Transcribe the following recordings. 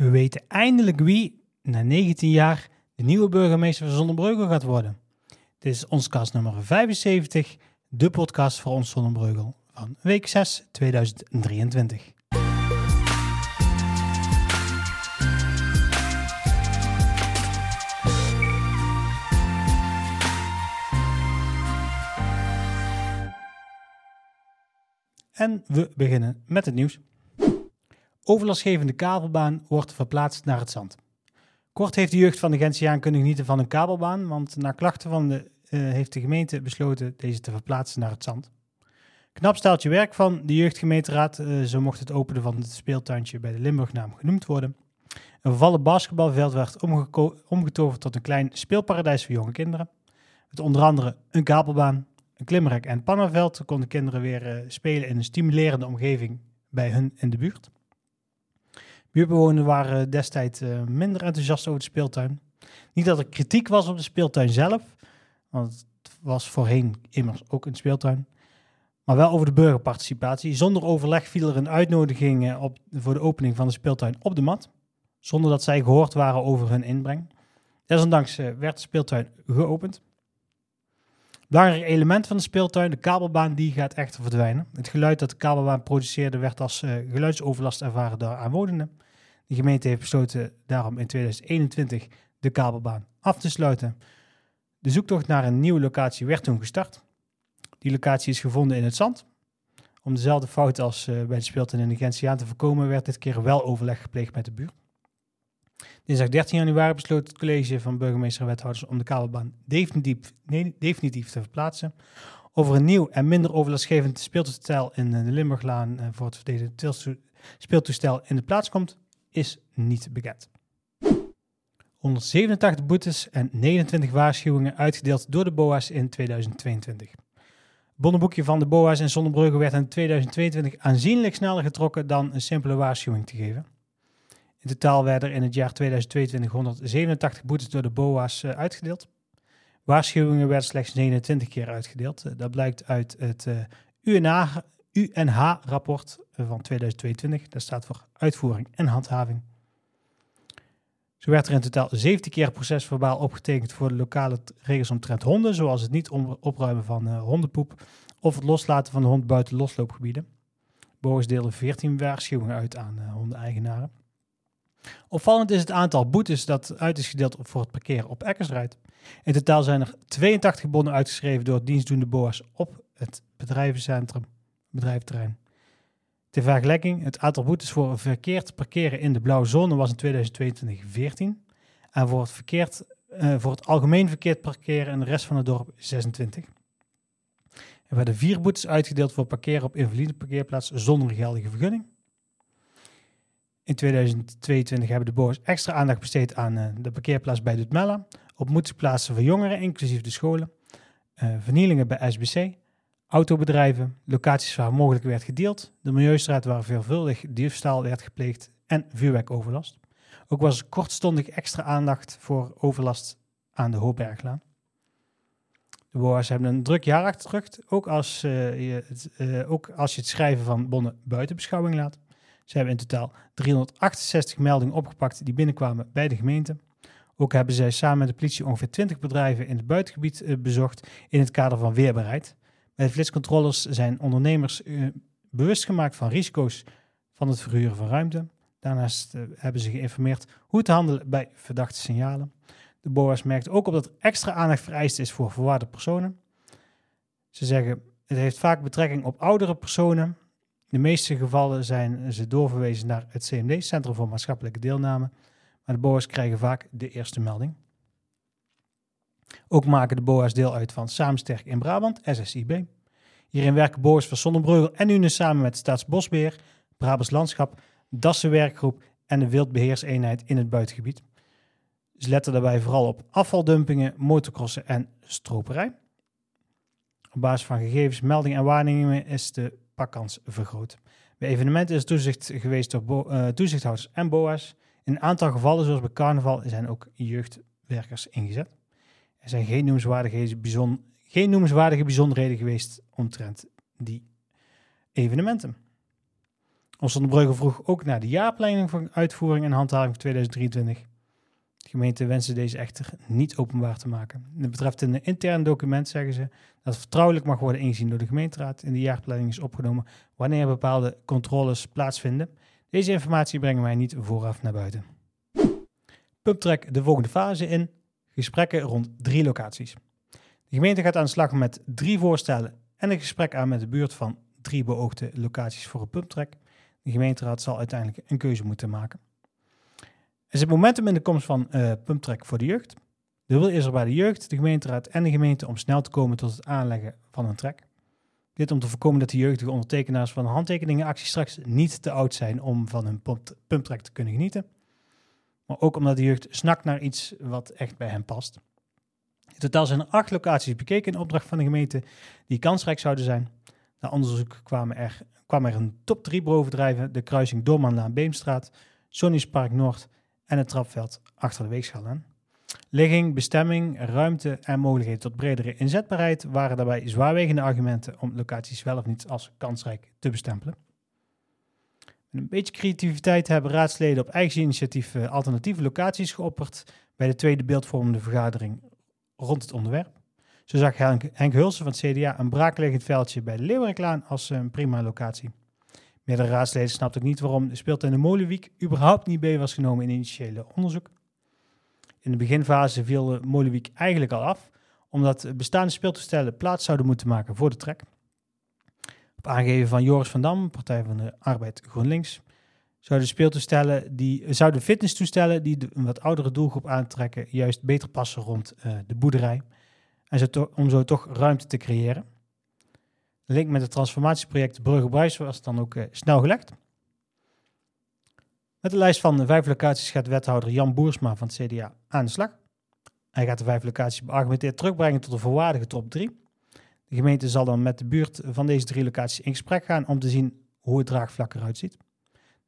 We weten eindelijk wie, na 19 jaar, de nieuwe burgemeester van Zonnebreugel gaat worden. Dit is ons kast nummer 75, de podcast voor ons Zonnebreugel van week 6 2023. En we beginnen met het nieuws. Overlastgevende kabelbaan wordt verplaatst naar het zand. Kort heeft de jeugd van de Gentiaan kunnen genieten van een kabelbaan, want na klachten van de, uh, heeft de gemeente besloten deze te verplaatsen naar het zand. Knap staaltje werk van de jeugdgemeenteraad, uh, zo mocht het openen van het speeltuintje bij de Limburgnaam genoemd worden. Een vervallen basketbalveld werd omgetoverd tot een klein speelparadijs voor jonge kinderen. Met onder andere een kabelbaan, een klimrek en pannenveld konden kinderen weer uh, spelen in een stimulerende omgeving bij hun in de buurt. Buurtbewoners waren destijds uh, minder enthousiast over de speeltuin. Niet dat er kritiek was op de speeltuin zelf, want het was voorheen immers ook een speeltuin. Maar wel over de burgerparticipatie. Zonder overleg viel er een uitnodiging op, voor de opening van de speeltuin op de mat. Zonder dat zij gehoord waren over hun inbreng. Desondanks uh, werd de speeltuin geopend. Belangrijk element van de speeltuin, de kabelbaan, die gaat echter verdwijnen. Het geluid dat de kabelbaan produceerde werd als uh, geluidsoverlast ervaren door aanwonenden. De gemeente heeft besloten daarom in 2021 de kabelbaan af te sluiten. De zoektocht naar een nieuwe locatie werd toen gestart. Die locatie is gevonden in het zand. Om dezelfde fout als uh, bij de speeltuin in de Gentiaan te voorkomen, werd dit keer wel overleg gepleegd met de buurt. Dinsdag 13 januari besloot het college van burgemeester en wethouders om de kabelbaan definitief, definitief te verplaatsen. Over een nieuw en minder overlastgevend speeltoestel in de Limburglaan voor het verdedigde speeltoestel in de plaats komt, is niet bekend. 187 boetes en 29 waarschuwingen uitgedeeld door de BOA's in 2022. Het bonnenboekje van de BOA's in Zonnebrugge werd in 2022 aanzienlijk sneller getrokken dan een simpele waarschuwing te geven. In totaal werden er in het jaar 2022 187 boetes door de BOA's uh, uitgedeeld. Waarschuwingen werden slechts 29 keer uitgedeeld. Uh, dat blijkt uit het uh, UNH-rapport van 2022. Dat staat voor uitvoering en handhaving. Zo werd er in totaal 17 keer procesverbaal opgetekend voor de lokale regels omtrent honden, zoals het niet opruimen van hondenpoep of het loslaten van de hond buiten losloopgebieden. BOA's deelden 14 waarschuwingen uit aan hondeneigenaren. Opvallend is het aantal boetes dat uit is gedeeld voor het parkeren op Eckersruit. In totaal zijn er 82 bonnen uitgeschreven door dienstdoende BOA's op het bedrijvencentrum, bedrijventerrein. Ter vergelijking, het aantal boetes voor verkeerd parkeren in de blauwe zone was in 2022 14. En voor het, verkeerd, uh, voor het algemeen verkeerd parkeren in de rest van het dorp 26. Er werden vier boetes uitgedeeld voor parkeren op invalide parkeerplaats zonder geldige vergunning. In 2022 hebben de BOA's extra aandacht besteed aan uh, de parkeerplaats bij Dutmella, ontmoetingsplaatsen voor jongeren, inclusief de scholen, uh, vernielingen bij SBC, autobedrijven, locaties waar mogelijk werd gedeeld, de Milieustraat waar veelvuldig diefstal werd gepleegd en vuurwerkoverlast. Ook was er kortstondig extra aandacht voor overlast aan de Hoopberglaan. De BOA's hebben een druk jaar achter de rug, ook als, uh, je het, ook als je het schrijven van bonnen buiten beschouwing laat. Ze hebben in totaal 368 meldingen opgepakt die binnenkwamen bij de gemeente. Ook hebben zij samen met de politie ongeveer 20 bedrijven in het buitengebied uh, bezocht in het kader van weerbaarheid. Bij de flitscontroles zijn ondernemers uh, bewust gemaakt van risico's van het verhuren van ruimte. Daarnaast uh, hebben ze geïnformeerd hoe te handelen bij verdachte signalen. De BOA's merkt ook op dat er extra aandacht vereist is voor verwaarde personen. Ze zeggen het heeft vaak betrekking op oudere personen de meeste gevallen zijn ze doorverwezen naar het CMD, Centrum voor Maatschappelijke Deelname, maar de BOA's krijgen vaak de eerste melding. Ook maken de BOA's deel uit van Samensterk in Brabant, SSIB. Hierin werken BOA's van Zonnebreugel en UNE samen met Staatsbosbeheer, Brabants Landschap, Dassen Werkgroep en de Wildbeheerseenheid in het buitengebied. Ze letten daarbij vooral op afvaldumpingen, motocrossen en stroperij. Op basis van gegevens, meldingen en waarnemingen is de pakkans vergroot. Bij evenementen is toezicht geweest door uh, toezichthouders en BOA's. In een aantal gevallen, zoals bij carnaval, zijn ook jeugdwerkers ingezet. Er zijn geen noemenswaardige, bijzonder, geen noemenswaardige bijzonderheden geweest omtrent die evenementen. Ons Breugel vroeg ook naar de jaarplanning van uitvoering en handhaving van 2023. De gemeente wenste deze echter niet openbaar te maken. Het betreft een intern document zeggen ze dat vertrouwelijk mag worden ingezien door de gemeenteraad. In de jaarplanning is opgenomen wanneer bepaalde controles plaatsvinden. Deze informatie brengen wij niet vooraf naar buiten. Pumptrack de volgende fase in. Gesprekken rond drie locaties. De gemeente gaat aan de slag met drie voorstellen en een gesprek aan met de buurt van drie beoogde locaties voor een pumptrack. De gemeenteraad zal uiteindelijk een keuze moeten maken. Er is het momentum in de komst van uh, pumptrack voor de jeugd. De wil is er bij de jeugd, de gemeenteraad en de gemeente om snel te komen tot het aanleggen van een trek. Dit om te voorkomen dat de jeugdige ondertekenaars van de handtekeningenactie straks niet te oud zijn om van hun pumptrack te kunnen genieten. Maar ook omdat de jeugd snakt naar iets wat echt bij hen past. In totaal zijn er acht locaties bekeken in opdracht van de gemeente die kansrijk zouden zijn. Na onderzoek kwamen er, kwam er een top 3 bovendrijven, de kruising Doormanlaan-Beemstraat, Sonny's Park Noord en het trapveld achter de weegschaal aan. Ligging, bestemming, ruimte en mogelijkheden tot bredere inzetbaarheid waren daarbij zwaarwegende argumenten om locaties wel of niet als kansrijk te bestempelen. Met een beetje creativiteit hebben raadsleden op eigen initiatief eh, alternatieve locaties geopperd bij de tweede beeldvormende vergadering rond het onderwerp. Zo zag Henk, Hulsen van het CDA een braakliggend veldje bij de Leeuwenklaan als een prima locatie. Meerdere raadsleden snapten ook niet waarom de speeltuin de Molenwiek überhaupt niet mee was genomen in initiële onderzoek. In de beginfase viel de Molenwiek eigenlijk al af, omdat bestaande speeltoestellen plaats zouden moeten maken voor de trek. Op aangeven van Joris van Dam, Partij van de Arbeid GroenLinks, zouden speeltoestellen die zouden fitnesstoestellen die een wat oudere doelgroep aantrekken, juist beter passen rond uh, de boerderij. En zo om zo toch ruimte te creëren. De link met het transformatieproject Brugge was dan ook uh, snel gelegd. Met de lijst van de vijf locaties gaat wethouder Jan Boersma van het CDA aan de slag. Hij gaat de vijf locaties beargumenteerd terugbrengen tot een volwaardige top 3. De gemeente zal dan met de buurt van deze drie locaties in gesprek gaan om te zien hoe het draagvlak eruit ziet.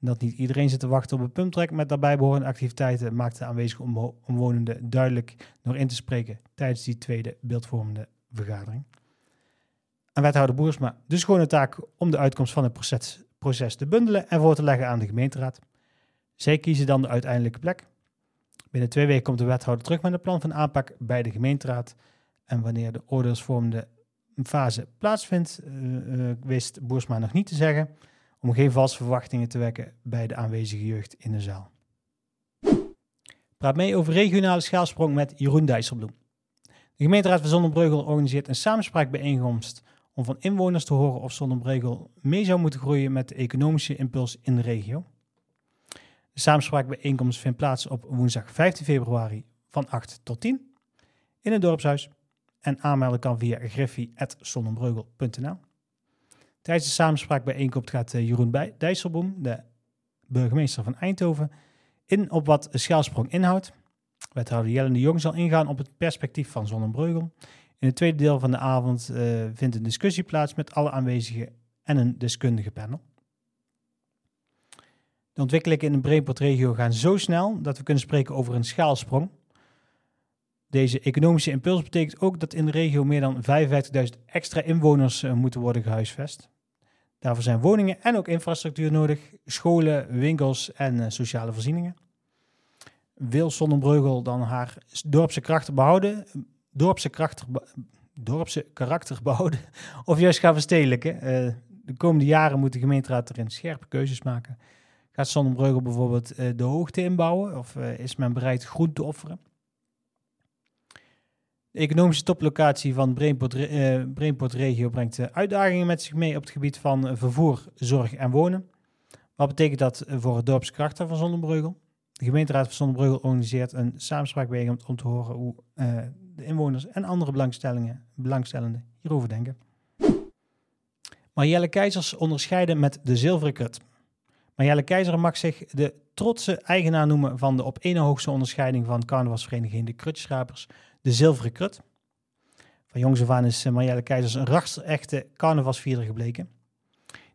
Dat niet iedereen zit te wachten op een pumptrek met daarbij behorende activiteiten maakt de aanwezige omwonenden duidelijk door in te spreken tijdens die tweede beeldvormende vergadering. En wethouder Boersma gewoon een taak om de uitkomst van het proces, te bundelen en voor te leggen aan de gemeenteraad. Zij kiezen dan de uiteindelijke plek. Binnen twee weken komt de wethouder terug met een plan van aanpak bij de gemeenteraad. En wanneer de oordeelsvormende fase plaatsvindt, uh, wist Boersma nog niet te zeggen, om geen valse verwachtingen te wekken bij de aanwezige jeugd in de zaal. Praat mee over regionale schaalsprong met Jeroen Dijsselbloem. De gemeenteraad van Zonnebreugel organiseert een samenspraakbijeenkomst om van inwoners te horen of Zonnebreugel mee zou moeten groeien met de economische impuls in de regio. De samenspraakbijeenkomst vindt plaats op woensdag 15 februari van 8 tot 10 in het dorpshuis. En aanmelden kan via griffie.zonnebreugel.nl. Tijdens de samenspraakbijeenkomst gaat eh, Jeroen Dijsselboom, de burgemeester van Eindhoven, in op wat schaalsprong inhoudt. Wethouder Jelle de Jong zal ingaan op het perspectief van Zonnebreugel. In het tweede deel van de avond uh, vindt een discussie plaats met alle aanwezigen en een deskundige panel. De ontwikkelingen in de Brainport-regio gaan zo snel dat we kunnen spreken over een schaalsprong. Deze economische impuls betekent ook dat in de regio meer dan 55.000 extra inwoners uh, moeten worden gehuisvest. Daarvoor zijn woningen en ook infrastructuur nodig, scholen, winkels en uh, sociale voorzieningen. Wil Sonnenbreugel dan haar dorpse krachten behouden, dorpse, kracht, dorpse karakter behouden of juist gaan verstedelijken? Uh, de komende jaren moet de gemeenteraad erin scherpe keuzes maken. Gaat Sonnenbreugel bijvoorbeeld uh, de hoogte inbouwen of uh, is men bereid groen te offeren? De economische toplocatie van Brainport, uh, Brainport Regio brengt uitdagingen met zich mee op het gebied van vervoer, zorg en wonen. Wat betekent dat voor het dorpskrachten van Zonnebreugel? De gemeenteraad van Zonnebreugel organiseert een samenspraakbijeenkomst om te horen hoe de inwoners en andere belangstellenden hierover denken. Marielle Keizers onderscheiden met de zilveren krut. Marielle Keizer mag zich de trotse eigenaar noemen van de op ene hoogste onderscheiding van carnavalsvereniging de Krutjesrapers, de Zilveren Krut. Van jongs af aan is eh, Marielle Keizers een rachtsechte carnavalsvierder gebleken.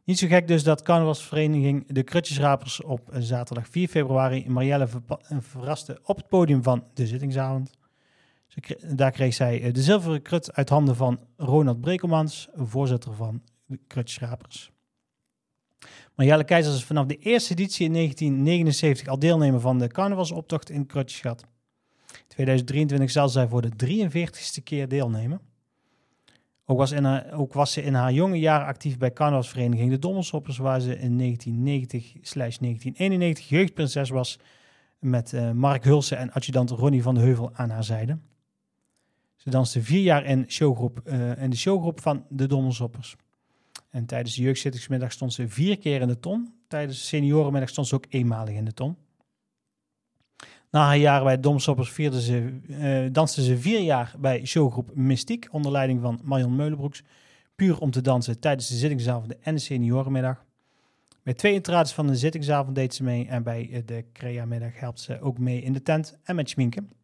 Niet zo gek dus dat carnavalsvereniging de Krutjesrapers op zaterdag 4 februari Marielle eh, verraste op het podium van de zittingsavond. Daar kreeg zij eh, de zilveren krut uit handen van Ronald Brekelmans, voorzitter van de Krutjesrapers. Marielle Keizers is vanaf de eerste editie in 1979 al deelnemer van de carnavalsoptocht in Krotjesgat. 2023 zal zij voor de 43ste keer deelnemen. Ook was, in ook was ze in haar jonge jaren actief bij carnavalsvereniging De Dommelsoppers, waar ze in 1990-1991 jeugdprinses was met uh, Mark Hulsen en adjudant Ronnie van de Heuvel aan haar zijde. Ze danste vier jaar in, showgroep, uh, in de showgroep van De Dommelsoppers. En tijdens de jeugdzittingsmiddag stond ze vier keer in de ton. Tijdens de seniorenmiddag stond ze ook eenmalig in de ton. Na haar jaren bij Domsoppers vierde ze, uh, danste ze vier jaar bij showgroep Mystiek onder leiding van Marion Meulenbroeks. Puur om te dansen tijdens de zittingsavond en de seniorenmiddag. Bij twee intrades van de zittingsavond deed ze mee en bij de Crea-middag helpt ze ook mee in de tent en met schminken.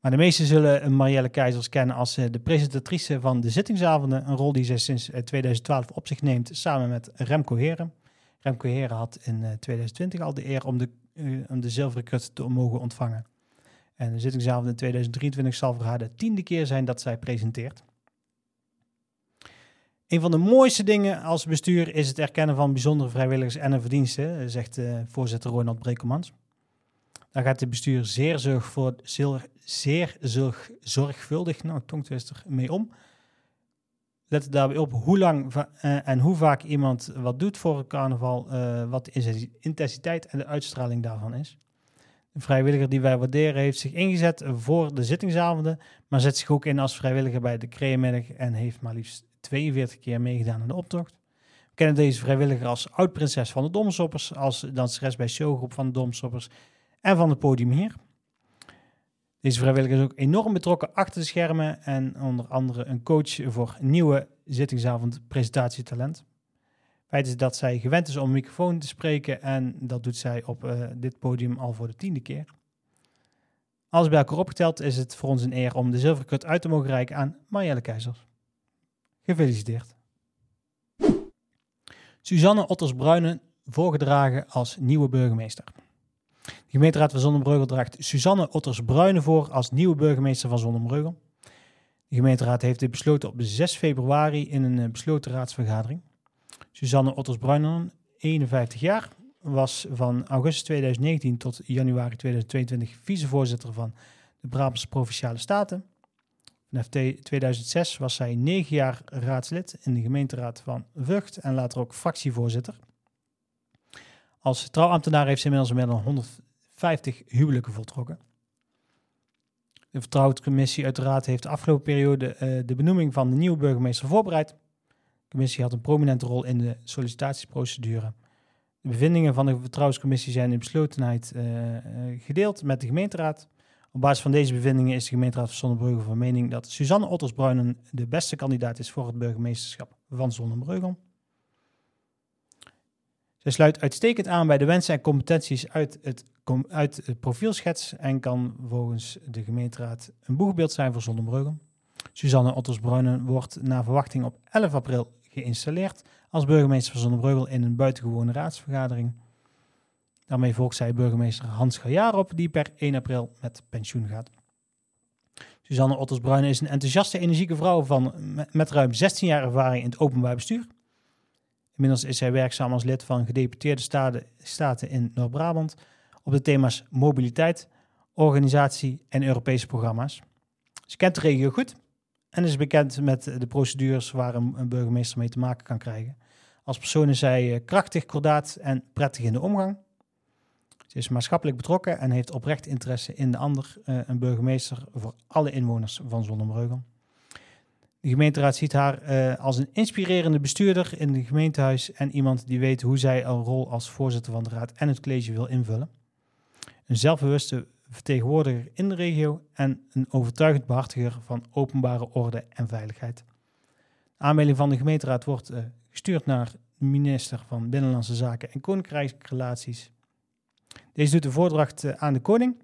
Maar de meesten zullen Marielle Keizers kennen als de presentatrice van de zittingsavonden, een rol die zij sinds 2012 op zich neemt samen met Remco Heren. Remco Heren had in 2020 al de eer om de om de zilveren krut te mogen ontvangen. En de zittingsavond in 2023 zal voor haar de tiende keer zijn dat zij presenteert. Een van de mooiste dingen als bestuur is het erkennen van bijzondere vrijwilligers en hun verdiensten, zegt voorzitter Ronald Brekelmans. Daar gaat het bestuur zeer, zorg voor, zeer, zeer zorg, zorgvuldig, nou mee om. Let daarbij op hoe lang uh, en hoe vaak iemand wat doet voor een carnaval, uh, wat de intensiteit en de uitstraling daarvan is. De vrijwilliger die wij waarderen heeft zich ingezet voor de zittingsavonden, maar zet zich ook in als vrijwilliger bij de creamiddag en heeft maar liefst 42 keer meegedaan aan de optocht. We kennen deze vrijwilliger als oud-prinses van de Domsoppers, als danseres bij showgroep van de Domsoppers en van het podium hier. Deze vrijwilliger is ook enorm betrokken achter de schermen en onder andere een coach voor nieuwe zittingsavond presentatietalent. Feit is dat zij gewend is om een microfoon te spreken en dat doet zij op uh, dit podium al voor de tiende keer. Alles bij elkaar opgeteld is het voor ons een eer om de zilverkrut uit te mogen reiken aan Marielle Keizers. Gefeliciteerd. Suzanne Otters-Bruinen voorgedragen als nieuwe burgemeester. De gemeenteraad van Zonnebreugel draagt Suzanne Otters-Bruinen voor als nieuwe burgemeester van Zonnebreugel. De gemeenteraad heeft dit besloten op 6 februari in een besloten raadsvergadering. Suzanne Otters-Bruinen, 51 jaar, was van augustus 2019 tot januari 2022 vicevoorzitter van de Brabantse Provinciale Staten. Vanaf 2006 was zij 9 jaar raadslid in de gemeenteraad van Vught en later ook fractievoorzitter. Als trouwambtenaar heeft ze inmiddels meer dan 150 huwelijken voltrokken. De vertrouwenscommissie uiteraard heeft de afgelopen periode uh, de benoeming van de nieuwe burgemeester voorbereid. De commissie had een prominente rol in de sollicitatiesprocedure. De bevindingen van de vertrouwenscommissie zijn in beslotenheid uh, gedeeld met de gemeenteraad. Op basis van deze bevindingen is de gemeenteraad van Zonnebreugel van mening dat Suzanne Ottersbruinen de beste kandidaat is voor het burgemeesterschap van Zonnebreugel. Sluit uitstekend aan bij de wensen en competenties uit het, uit het profielschets en kan volgens de gemeenteraad een boegbeeld zijn voor Zonnebreugel. Suzanne Otters-Bruinen wordt naar verwachting op 11 april geïnstalleerd als burgemeester van Zonnebreugel in een buitengewone raadsvergadering. Daarmee volgt zij burgemeester Hans op, die per 1 april met pensioen gaat. Suzanne Otters-Bruinen is een enthousiaste, energieke vrouw van, met ruim 16 jaar ervaring in het openbaar bestuur. Inmiddels is hij werkzaam als lid van gedeputeerde staten, staten in Noord-Brabant op de thema's mobiliteit, organisatie en Europese programma's. Ze kent de regio goed en is bekend met de procedures waar een, burgemeester mee te maken kan krijgen. Als persoon is zij eh, krachtig, kordaat en prettig in de omgang. Ze is maatschappelijk betrokken en heeft oprecht interesse in de ander, eh, een burgemeester voor alle inwoners van Zonnebreugel. De gemeenteraad ziet haar uh, als een inspirerende bestuurder in het gemeentehuis en iemand die weet hoe zij een rol als voorzitter van de raad en het college wil invullen. Een zelfbewuste vertegenwoordiger in de regio en een overtuigend behartiger van openbare orde en veiligheid. De aanmelding van de gemeenteraad wordt uh, gestuurd naar de minister van Binnenlandse Zaken en Koninkrijksrelaties. Deze doet de voordracht uh, aan de koning.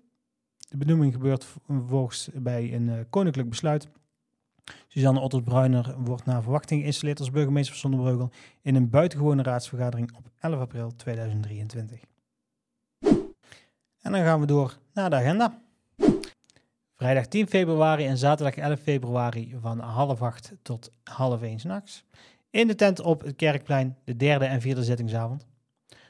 De benoeming gebeurt vervolgens bij een koninklijk besluit Suzanne Otters-Bruiner wordt naar verwachting geïnstalleerd als burgemeester van Zonnebreugel in een buitengewone raadsvergadering op 11 april 2023. En dan gaan we door naar de agenda. Vrijdag 10 februari en zaterdag 11 februari van half acht tot half één s'nachts. In de tent op het Kerkplein, de derde en vierde zittingsavond.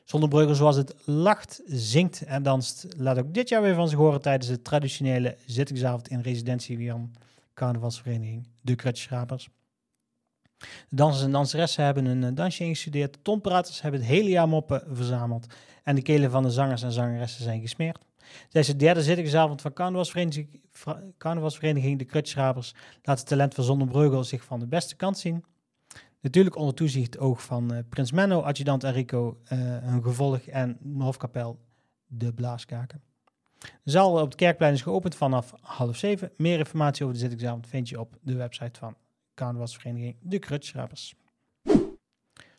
Zonnebreugel zoals het lacht, zingt en danst, laat ook dit jaar weer van zich horen tijdens de traditionele zittingsavond in residentie carnavalsvereniging De Krutschrapers. De dansers en danseressen hebben een eh, dansje ingestudeerd, de tompraters hebben het hele jaar moppen verzameld en de kelen van de zangers en zangeressen zijn gesmeerd. Tijdens de derde zittingsavond van carnavalsvereniging, De Krutschrapers laat het talent van Zonnebreugel zich van de beste kant zien. Natuurlijk onder toezicht oog van uh, Prins Menno, adjudant Enrico, uh, hun gevolg en Hofkapel, de Blaaskaken. De zaal op het Kerkplein is geopend vanaf half zeven. Meer informatie over de zittingsavond vind je op de website van carnavalsvereniging De Krutschrappers.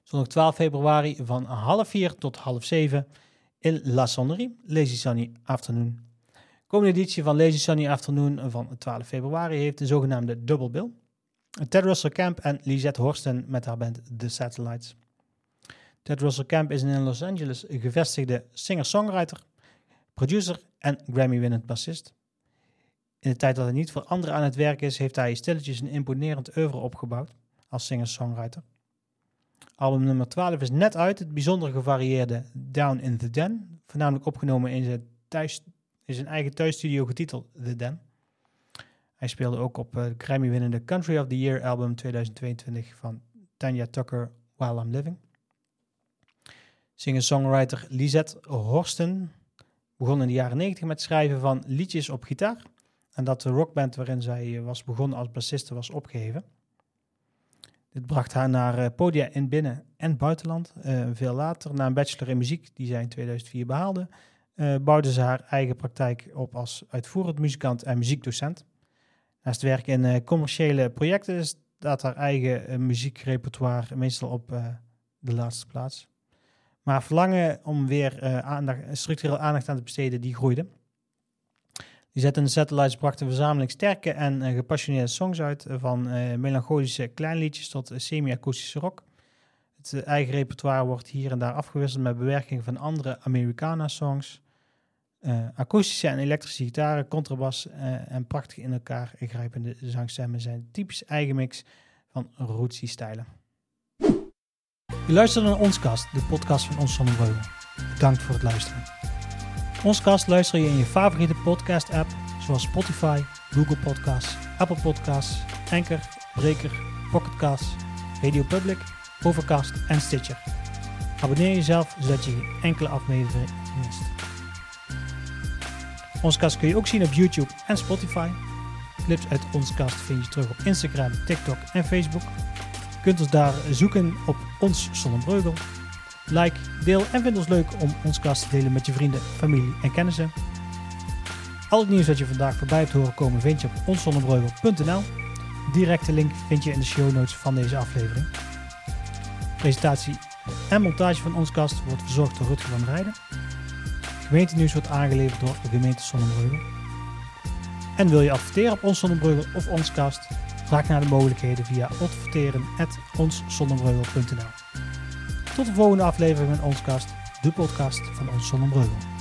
Zondag 12 februari van half vier tot half zeven in La Sonnerie, Lazy Sunny Afternoon. komende editie van Lazy Sunny Afternoon van 12 februari heeft de zogenaamde Double Bill. Ted Russell Camp en Lisette Horsten met haar band The Satellites. Ted Russell Camp is een in Los Angeles gevestigde singer-songwriter, producer en Grammy-winnend bassist. In de tijd dat hij niet voor anderen aan het werk is, heeft hij stilletjes een imponerend oeuvre opgebouwd als singer-songwriter. Album nummer 12 is net uit, het bijzonder gevarieerde Down in the Den, voornamelijk opgenomen in zijn, thuis, eigen thuisstudio getiteld The Den. Hij speelde ook op uh, Grammy-winnende Country of the Year album 2022 van Tanya Tucker, While I'm Living. Singer-songwriter Lisette Horsten begon in de jaren 90 met schrijven van liedjes op gitaar. En dat de rockband waarin zij eh, was begonnen als bassiste was opgeheven. Dit bracht haar naar uh, podia in binnen- en buitenland. Uh, veel later, na een bachelor in muziek die zij in 2004 behaalde, bouwde ze haar eigen praktijk op als uitvoerend muzikant en muziekdocent. Naast werk in commerciële projecten staat haar eigen muziekrepertoire meestal op de laatste plaats. Maar verlangen om weer aandacht, structureel aandacht aan te besteden, die groeide. Die zetten de Satellites bracht een verzameling sterke en uh, gepassioneerde songs uit, uh, van uh, melancholische kleinliedjes tot semi-akoestische rock. Het eigen repertoire wordt hier en daar afgewisseld met bewerking van andere Americana-songs. akoestische en elektrische gitaren, contrabas en prachtig in elkaar grijpende zangstemmen zijn typisch eigen mix van rootsy-stijlen. Je luistert naar Onskast, de podcast van Ons Zonnebreugel. Bedankt voor het luisteren. Ons kast luister je in je favoriete podcast app zoals Spotify, Google Podcasts, Apple Podcasts, Anchor, Breaker, Pocketcasts, Radio Public, Overcast en Stitcher. Abonneer jezelf zodat je geen enkele aflevering mist. Ons kast kun je ook zien op YouTube en Spotify. Clips uit ons kast vind je terug op Instagram, TikTok en Facebook. Kunt ons daar zoeken op Ons Zonnebreugel Like, deel en vind ons leuk om ons kast te delen met je vrienden, familie en kennissen. Al het nieuws dat je vandaag voorbij hebt horen komen vind je op onszonnebreugel.nl. Directe link vind je in de show notes van deze aflevering. Presentatie en montage van ons kast wordt verzorgd door Rutger van Rijden. Gemeentenieuws wordt aangeleverd door de gemeente Zonnebreugel. En wil je adverteren op ons Zonnebreugel of ons kast? Vraag naar de mogelijkheden via adverteren.onszonnebreugel.nl. Tot de volgende aflevering van Ons Kast, de podcast van Ons Zonnebreugel.